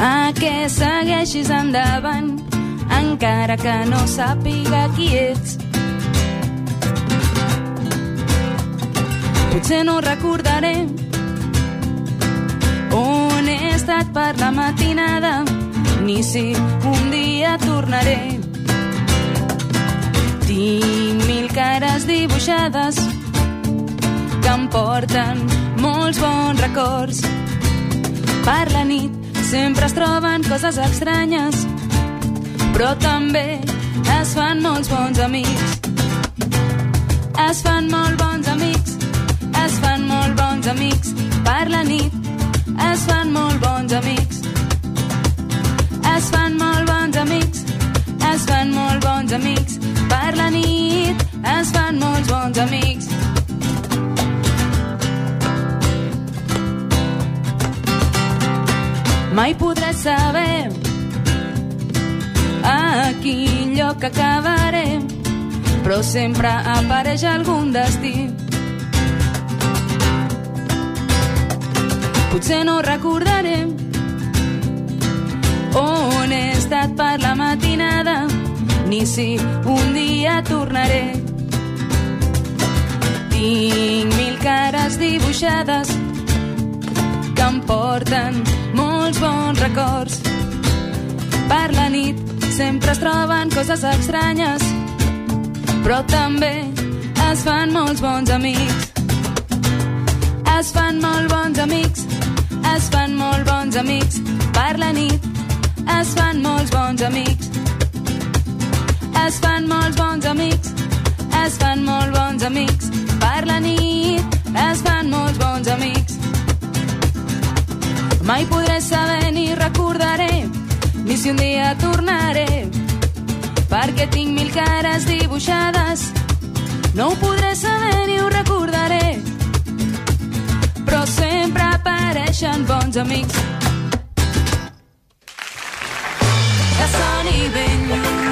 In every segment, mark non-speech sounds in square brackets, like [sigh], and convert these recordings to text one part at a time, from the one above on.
a que segueixis endavant, encara que no sàpiga qui ets. Potser no recordaré on he estat per la matinada, ni si un dia tornaré. Tinc mil cares dibuixades que em porten molts bons records. Per la nit sempre es troben coses estranyes, però també es fan molts bons amics. Es fan molt bons amics, es fan molt bons amics. Per la nit es fan molt bons amics. Es fan molt bons amics, es fan molt bons amics. Per la nit es fan molts bons amics. Mai podré saber a quin lloc acabaré, però sempre apareix algun destí. Potser no recordaré on he estat per la matinada, ni si un dia tornaré. Tinc mil cares dibuixades que em porten bons records. Per la nit sempre es troben coses estranyes, però també es fan molts bons amics. Es fan molt bons amics, es fan molt bons amics. Per la nit es fan molts bons amics. Es fan molts bons amics, es fan molt bons amics. Per la nit es fan molts bons amics. Mai podré saber ni recordaré ni si un dia tornaré perquè tinc mil cares dibuixades no ho podré saber ni ho recordaré però sempre apareixen bons amics que soni ben lluny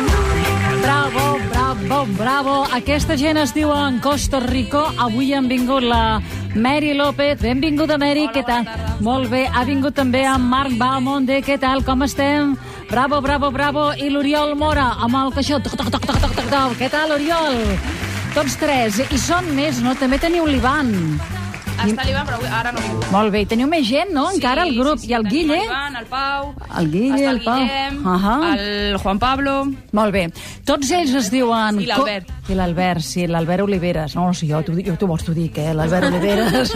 Bravo, bravo, bravo. Aquesta gent es diu en Costa Rico. Avui han vingut la Mary López. Benvinguda, Mary. Què tal? Molt bé. Ha vingut també en Marc Balmonde. Què tal? Com estem? Bravo, bravo, bravo. I l'Oriol Mora, amb el caixó. Toc, toc, toc, toc, toc, toc, toc. Què tal, Oriol? Tots tres. I són més, no? També teniu l'Ivan. Està l'Ivan però avui- ara no vinc Molt bé. I teniu més gent, no? Encara el grup. I el tenim Guille? l'Ivan, el Pau El Guille, està el Pau. Guillem, Ahà. el Juan Pablo Molt bé. Tots ells es diuen... I l'Albert. Co- I l'Albert, sí, l'Albert Oliveres. No, sí, jo t'ho dic- jo t'ho vols t'ho dic, eh? L'Albert Oliveres,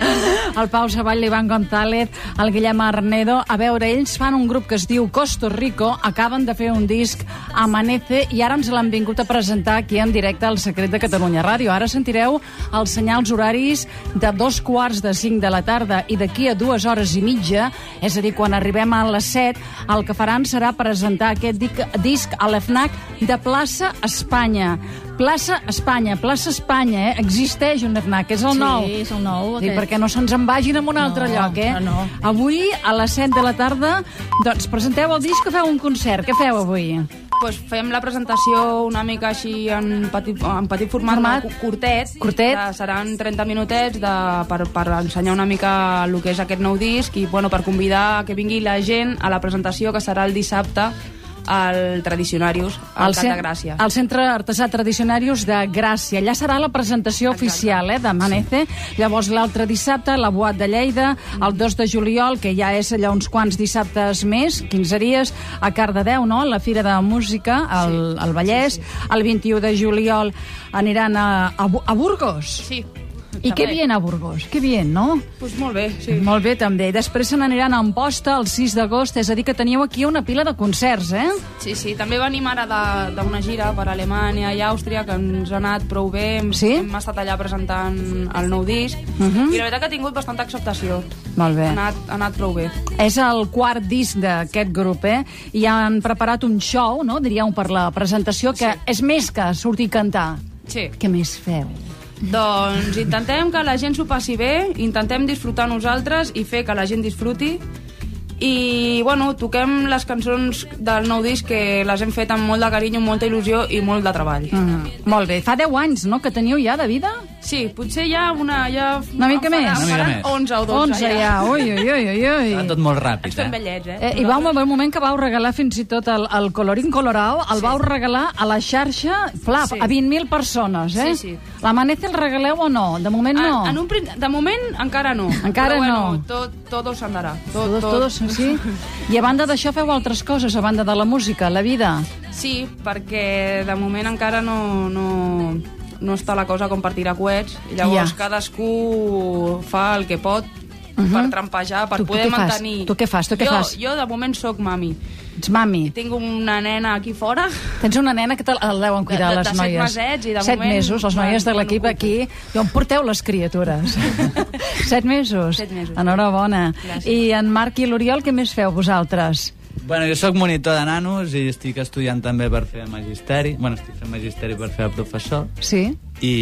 [laughs] el Pau Savall, l'Ivan González, el Guillem Arnedo. A veure, ells fan un grup que es diu Costa Rico, acaben de fer un disc Amanece i ara ens l'han vingut a presentar aquí en directe al Secret de Catalunya Ràdio. Ara sentireu els senyals horaris de dos quarts de cinc de la tarda i d'aquí a dues hores i mitja, és a dir, quan arribem a les set, el que faran serà presentar aquest disc a l'FNAC de Plaça Espanya. Plaça Espanya, Plaça Espanya, eh? Existeix un FNAC, és el Sí, nou. és el nou, Sí, perquè no se'ns en vagin a un altre No, lloc, eh? no, no. Avui, a les 7 de la tarda, doncs presenteu el disc o feu un concert? Què feu avui? Pues fem la presentació una mica així en petit, en petit format, Format. cu- curtet. Curtet. De, seran 30 minutets de, per, per ensenyar una mica el que és aquest nou disc i bueno, per convidar que vingui la gent a la presentació que serà el dissabte al Tradicionarius, al Cap cen- de Gràcia. Al Centre Artesà Tradicionarius de Gràcia. Allà serà la presentació Exacte. oficial eh, d'Amanece. Llavors, l'altre dissabte, la Boat de Lleida, el 2 de juliol, que ja és allà uns quants dissabtes més, 15 dies, a Cardedeu, no?, la Fira de Música, al, al Vallès. El 21 de juliol aniran a, a, a Burgos. Sí. I què bien a Burgos? Que bien, no? Pues molt bé, sí. Molt bé, també. Després se n'aniran a Amposta el 6 d'agost, és a dir, que teniu aquí una pila de concerts, eh? Sí, sí, també venim ara d'una gira per Alemanya i Àustria que ens ha anat prou bé. Hem, Sí? hem estat allà presentant el nou disc Mhm. i la veritat que ha tingut bastanta acceptació. Molt bé. Ha anat, ha anat prou bé. És el quart disc d'aquest grup, eh? I han preparat un show, no?, diríeu, per la presentació, que Sí. és més que sortir a cantar. Sí. Què més feu? Doncs intentem que la gent s'ho passi bé, intentem disfrutar nosaltres i fer que la gent disfruti. I, bueno, toquem les cançons del nou disc que les hem fet amb molt de carinyo, molta il·lusió i molt de treball. Mm, molt bé. Fa 10 anys, no?, que teniu ja de vida? Sí, potser hi ha una... Ja Una mica més. Una mica més. 11 o 12, 11 ja, ui, ui, ui, ui, ui. Va tot molt ràpid, eh? vellets, eh? Eh, I vau haver un moment que vau regalar fins i tot el, el colorín colorau, el vau regalar a la xarxa, flap, Sí. a 20.000 persones, eh? Sí, sí. L'Amanece el regaleu o no? De moment no. En, en un, de moment encara no. Encara Però, bueno, no. Tot, todo s'andarà. Tot, Todos, tot. todos, sí. I a banda d'això feu altres coses, a banda de la música, la vida. Sí, perquè de moment encara no, no, no està la cosa com per tirar coets. Llavors Ja. cadascú fa el que pot Mhm. per trampejar, per Tu- tu poder fas? mantenir... Tu què fas? Tu què jo, fas? Jo de moment sóc mami. Ets mami. Tinc una nena aquí fora. Tens una nena que te la deuen cuidar, De- de- les de set noies. mesets i de set moment mesos, les noies de l'equip aquí. I on porteu les criatures? [laughs] set mesos? Set mesos. Enhorabona. Gràcies. I en Marc i l'Oriol, què més feu vosaltres? Bueno, jo sóc monitor de nanos i estic estudiant també per fer magisteri. Bueno, estic fent magisteri per fer professor. Sí? I,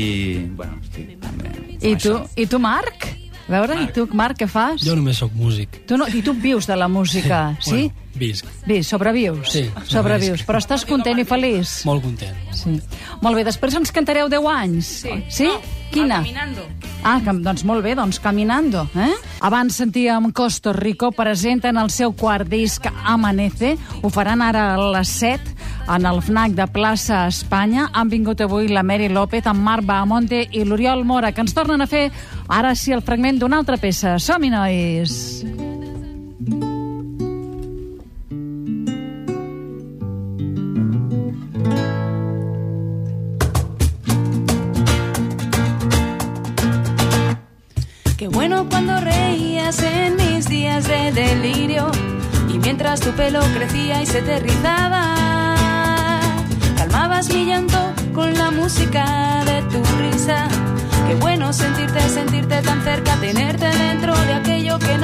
bueno, estic també... amb I tu, això. i tu Marc? A veure, i tu, Marc, què fas? Jo només sóc músic. Tu no, I tu vius de la música, sí? Bueno, visc. Bé, sobrevius. Sí, Sobrevius, sobrevisc. però estàs content i feliç? Molt content. Sí. Molt bé, després ens cantareu 10 anys. Sí. Sí? No, Quina? Caminando. Ah, que, doncs molt bé, doncs Caminando. Eh? Abans sentíem Costa Rico, presenten el seu quart disc Amanece, ho faran ara a les 7 en el FNAC de plaça Espanya. Han vingut avui la Mary López, en Marc Bahamonte i l'Oriol Mora, que ens tornen a fer ara sí el fragment d'una altra peça. Som-hi, nois! Qué bueno cuando reías en mis días de delirio y mientras tu pelo crecía y se te rizaba, calmabas mi llanto con la música de tu risa. Qué bueno sentirte, sentirte tan cerca, tenerte dentro de aquello que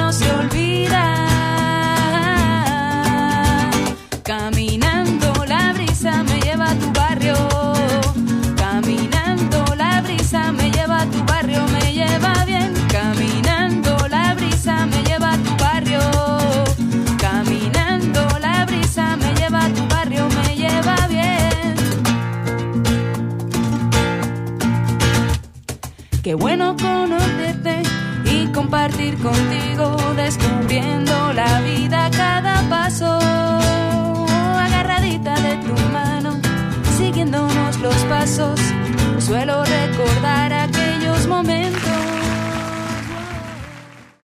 contigo, descubriendo